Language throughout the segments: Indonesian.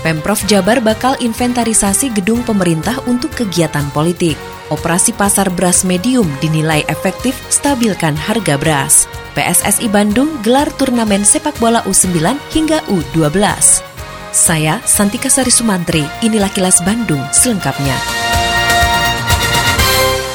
Pemprov Jabar bakal inventarisasi gedung pemerintah untuk kegiatan politik. Operasi pasar beras medium dinilai efektif stabilkan harga beras. PSSI Bandung gelar turnamen sepak bola U9 hingga U12. Saya Santika Sari Sumantri, inilah kilas Bandung selengkapnya.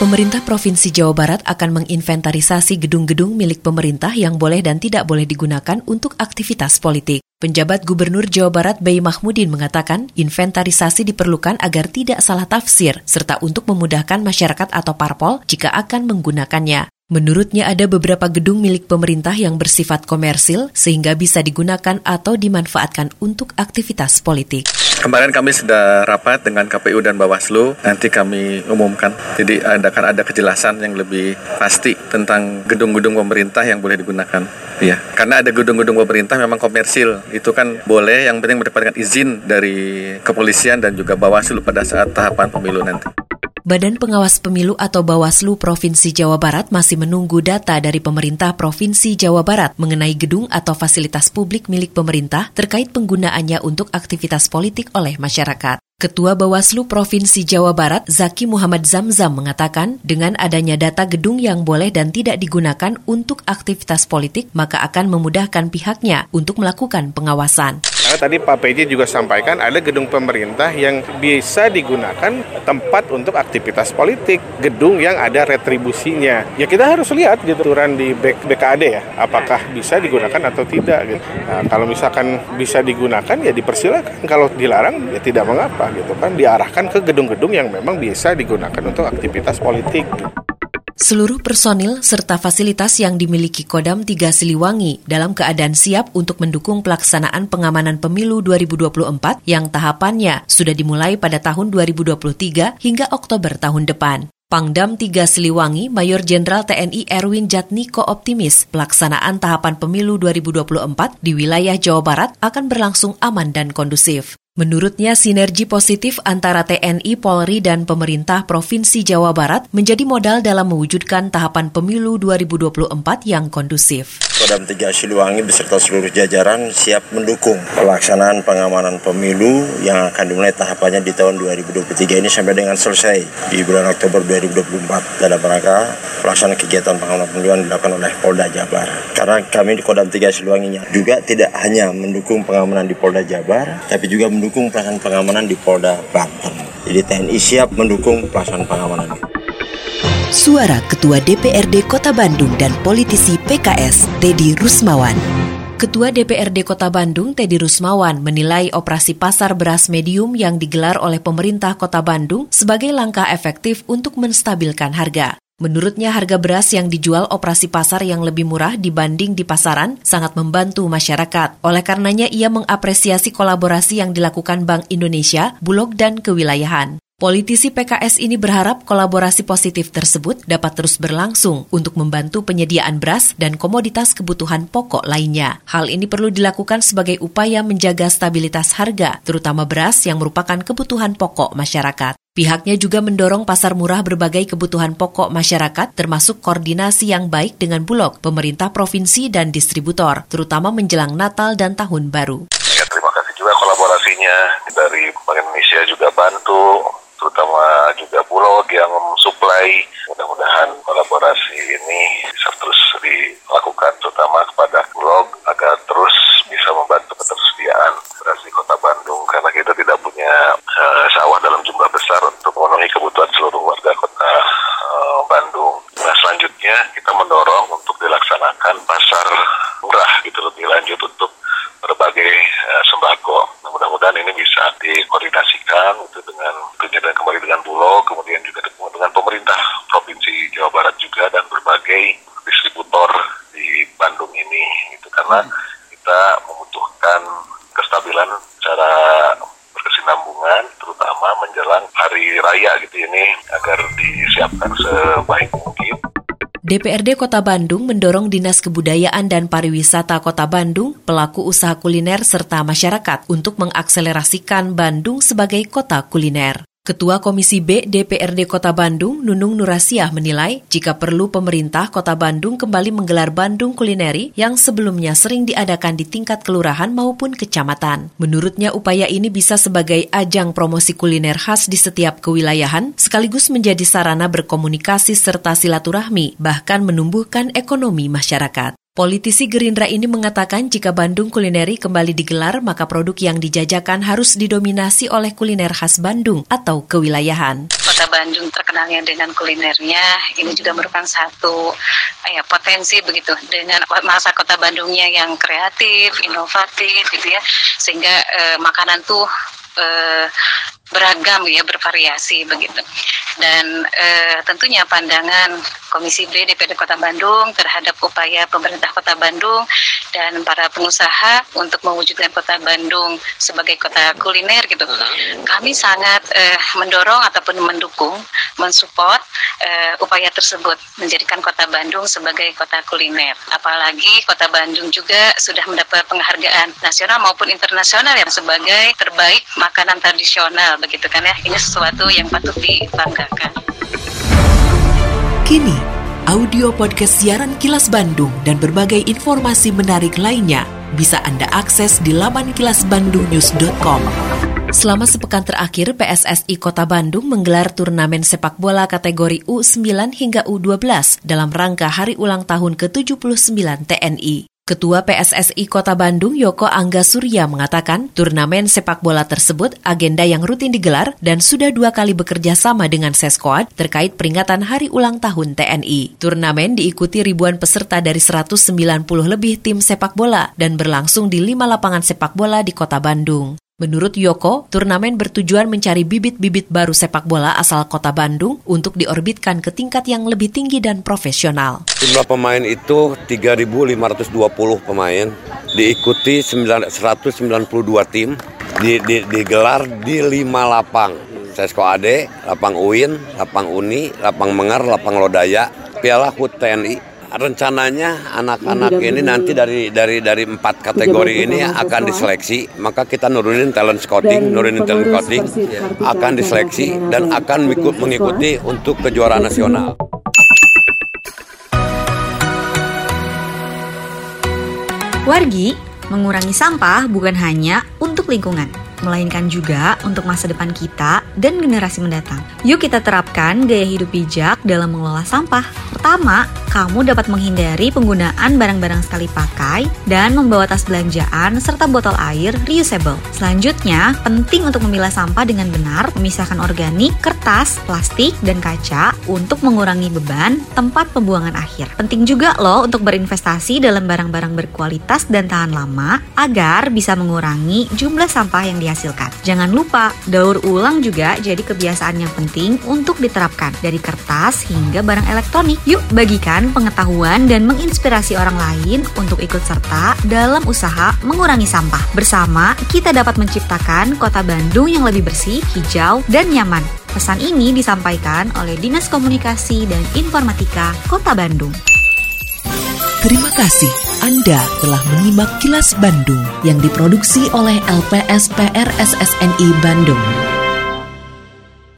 Pemerintah Provinsi Jawa Barat akan menginventarisasi gedung-gedung milik pemerintah yang boleh dan tidak boleh digunakan untuk aktivitas politik. Penjabat Gubernur Jawa Barat Bayi Mahmudin mengatakan inventarisasi diperlukan agar tidak salah tafsir serta untuk memudahkan masyarakat atau parpol jika akan menggunakannya. Menurutnya ada beberapa gedung milik pemerintah yang bersifat komersil sehingga bisa digunakan atau dimanfaatkan untuk aktivitas politik. Kemarin kami sudah rapat dengan KPU dan Bawaslu, nanti kami umumkan. Jadi ada akan ada kejelasan yang lebih pasti tentang gedung-gedung pemerintah yang boleh digunakan. Ya, karena ada gedung-gedung pemerintah memang komersil, itu kan boleh yang penting mendapatkan izin dari kepolisian dan juga Bawaslu pada saat tahapan pemilu nanti. Badan Pengawas Pemilu atau Bawaslu Provinsi Jawa Barat masih menunggu data dari pemerintah Provinsi Jawa Barat mengenai gedung atau fasilitas publik milik pemerintah terkait penggunaannya untuk aktivitas politik oleh masyarakat. Ketua Bawaslu Provinsi Jawa Barat, Zaki Muhammad Zamzam mengatakan, dengan adanya data gedung yang boleh dan tidak digunakan untuk aktivitas politik, maka akan memudahkan pihaknya untuk melakukan pengawasan. Karena tadi Pak PJ juga sampaikan ada gedung pemerintah yang bisa digunakan tempat untuk aktivitas politik, gedung yang ada retribusinya. Ya kita harus lihat gitu aturan di BKAD ya, apakah bisa digunakan atau tidak. Gitu. Nah, kalau misalkan bisa digunakan ya dipersilakan, kalau dilarang ya tidak mengapa gitu kan. Diarahkan ke gedung-gedung yang memang bisa digunakan untuk aktivitas politik. Gitu. Seluruh personil serta fasilitas yang dimiliki Kodam 3 Siliwangi dalam keadaan siap untuk mendukung pelaksanaan pengamanan pemilu 2024 yang tahapannya sudah dimulai pada tahun 2023 hingga Oktober tahun depan. Pangdam 3 Siliwangi, Mayor Jenderal TNI Erwin Jatniko optimis pelaksanaan tahapan pemilu 2024 di wilayah Jawa Barat akan berlangsung aman dan kondusif. Menurutnya, sinergi positif antara TNI, Polri, dan pemerintah Provinsi Jawa Barat menjadi modal dalam mewujudkan tahapan pemilu 2024 yang kondusif. Kodam 3 Siliwangi beserta seluruh jajaran siap mendukung pelaksanaan pengamanan pemilu yang akan dimulai tahapannya di tahun 2023 ini sampai dengan selesai di bulan Oktober 2024 dalam rangka pelaksanaan kegiatan pengamanan pemilu yang dilakukan oleh Polda Jabar. Karena kami di Kodam 3 Siliwangi juga tidak hanya mendukung pengamanan di Polda Jabar, tapi juga mendukung pelaksanaan pengamanan di Polda Banten. Jadi TNI siap mendukung pelaksanaan pengamanan. Suara Ketua DPRD Kota Bandung dan politisi PKS Teddy Rusmawan. Ketua DPRD Kota Bandung, Teddy Rusmawan, menilai operasi pasar beras medium yang digelar oleh pemerintah Kota Bandung sebagai langkah efektif untuk menstabilkan harga. Menurutnya harga beras yang dijual operasi pasar yang lebih murah dibanding di pasaran sangat membantu masyarakat. Oleh karenanya ia mengapresiasi kolaborasi yang dilakukan Bank Indonesia, Bulog, dan kewilayahan. Politisi PKS ini berharap kolaborasi positif tersebut dapat terus berlangsung untuk membantu penyediaan beras dan komoditas kebutuhan pokok lainnya. Hal ini perlu dilakukan sebagai upaya menjaga stabilitas harga, terutama beras yang merupakan kebutuhan pokok masyarakat. Pihaknya juga mendorong pasar murah berbagai kebutuhan pokok masyarakat termasuk koordinasi yang baik dengan Bulog, pemerintah provinsi dan distributor, terutama menjelang Natal dan Tahun Baru. Ya, terima kasih juga kolaborasinya dari Bank Indonesia juga bantu terutama juga Bulog yang mensuplai. Mudah-mudahan kolaborasi ini bisa terus dilakukan, terutama kepada Bulog agar terus bisa membantu ketersediaan beras di Kota Bandung karena kita tidak punya uh, sawah dalam jumlah besar untuk memenuhi kebutuhan seluruh warga Kota uh, Bandung. Nah selanjutnya kita mendorong untuk dilaksanakan pasar murah gitu lebih lanjut untuk berbagai uh, sembako. Nah, mudah-mudahan ini bisa dikoordinasikan itu dengan dan kembali dengan Bulog, kemudian juga dengan pemerintah Provinsi Jawa Barat juga dan berbagai distributor di Bandung ini itu karena kita membutuhkan kestabilan secara berkesinambungan, terutama menjelang hari raya gitu ini agar disiapkan sebaik mungkin. DPRD Kota Bandung mendorong Dinas Kebudayaan dan Pariwisata Kota Bandung, pelaku usaha kuliner serta masyarakat untuk mengakselerasikan Bandung sebagai kota kuliner. Ketua Komisi B DPRD Kota Bandung, Nunung Nurasiah menilai jika perlu pemerintah Kota Bandung kembali menggelar Bandung Kulineri yang sebelumnya sering diadakan di tingkat kelurahan maupun kecamatan. Menurutnya upaya ini bisa sebagai ajang promosi kuliner khas di setiap kewilayahan, sekaligus menjadi sarana berkomunikasi serta silaturahmi, bahkan menumbuhkan ekonomi masyarakat. Politisi Gerindra ini mengatakan jika Bandung Kulineri kembali digelar, maka produk yang dijajakan harus didominasi oleh kuliner khas Bandung atau kewilayahan. Kota Bandung terkenalnya dengan kulinernya, ini juga merupakan satu ya, potensi begitu dengan masa kota Bandungnya yang kreatif, inovatif gitu ya, sehingga eh, makanan tuh eh, beragam ya bervariasi begitu. Dan e, tentunya pandangan Komisi B DPD Kota Bandung terhadap upaya pemerintah Kota Bandung dan para pengusaha untuk mewujudkan Kota Bandung sebagai kota kuliner gitu. Kami sangat e, mendorong ataupun mendukung mensupport e, upaya tersebut menjadikan Kota Bandung sebagai kota kuliner. Apalagi Kota Bandung juga sudah mendapat penghargaan nasional maupun internasional yang sebagai terbaik makanan tradisional begitu kan ya. Ini sesuatu yang patut dibanggakan. Kini, audio podcast siaran Kilas Bandung dan berbagai informasi menarik lainnya bisa Anda akses di laman kilasbandungnews.com. Selama sepekan terakhir, PSSI Kota Bandung menggelar turnamen sepak bola kategori U9 hingga U12 dalam rangka hari ulang tahun ke-79 TNI. Ketua PSSI Kota Bandung Yoko Angga Surya mengatakan turnamen sepak bola tersebut agenda yang rutin digelar dan sudah dua kali bekerja sama dengan Seskoad terkait peringatan hari ulang tahun TNI. Turnamen diikuti ribuan peserta dari 190 lebih tim sepak bola dan berlangsung di lima lapangan sepak bola di Kota Bandung. Menurut Yoko, turnamen bertujuan mencari bibit-bibit baru sepak bola asal kota Bandung untuk diorbitkan ke tingkat yang lebih tinggi dan profesional. Jumlah pemain itu 3.520 pemain, diikuti 192 tim, di, di, digelar di lima lapang. Sesko Ade, Lapang Uin, Lapang Uni, Lapang Mengar, Lapang Lodaya, Piala HUT TNI, rencananya anak-anak ini nanti dari dari dari empat kategori ini akan diseleksi. Maka kita nurunin talent scouting nurunin talent scouting akan diseleksi dan akan mengikuti untuk kejuaraan nasional. Wargi mengurangi sampah bukan hanya untuk lingkungan melainkan juga untuk masa depan kita dan generasi mendatang. Yuk kita terapkan gaya hidup bijak dalam mengelola sampah. Pertama, kamu dapat menghindari penggunaan barang-barang sekali pakai dan membawa tas belanjaan serta botol air reusable. Selanjutnya, penting untuk memilah sampah dengan benar, memisahkan organik, kertas, plastik, dan kaca untuk mengurangi beban tempat pembuangan akhir. Penting juga loh untuk berinvestasi dalam barang-barang berkualitas dan tahan lama agar bisa mengurangi jumlah sampah yang di dihasilkan. Jangan lupa, daur ulang juga jadi kebiasaan yang penting untuk diterapkan dari kertas hingga barang elektronik. Yuk bagikan pengetahuan dan menginspirasi orang lain untuk ikut serta dalam usaha mengurangi sampah. Bersama, kita dapat menciptakan kota Bandung yang lebih bersih, hijau, dan nyaman. Pesan ini disampaikan oleh Dinas Komunikasi dan Informatika Kota Bandung. Terima kasih Anda telah menyimak kilas Bandung yang diproduksi oleh LPSPR SSNI Bandung.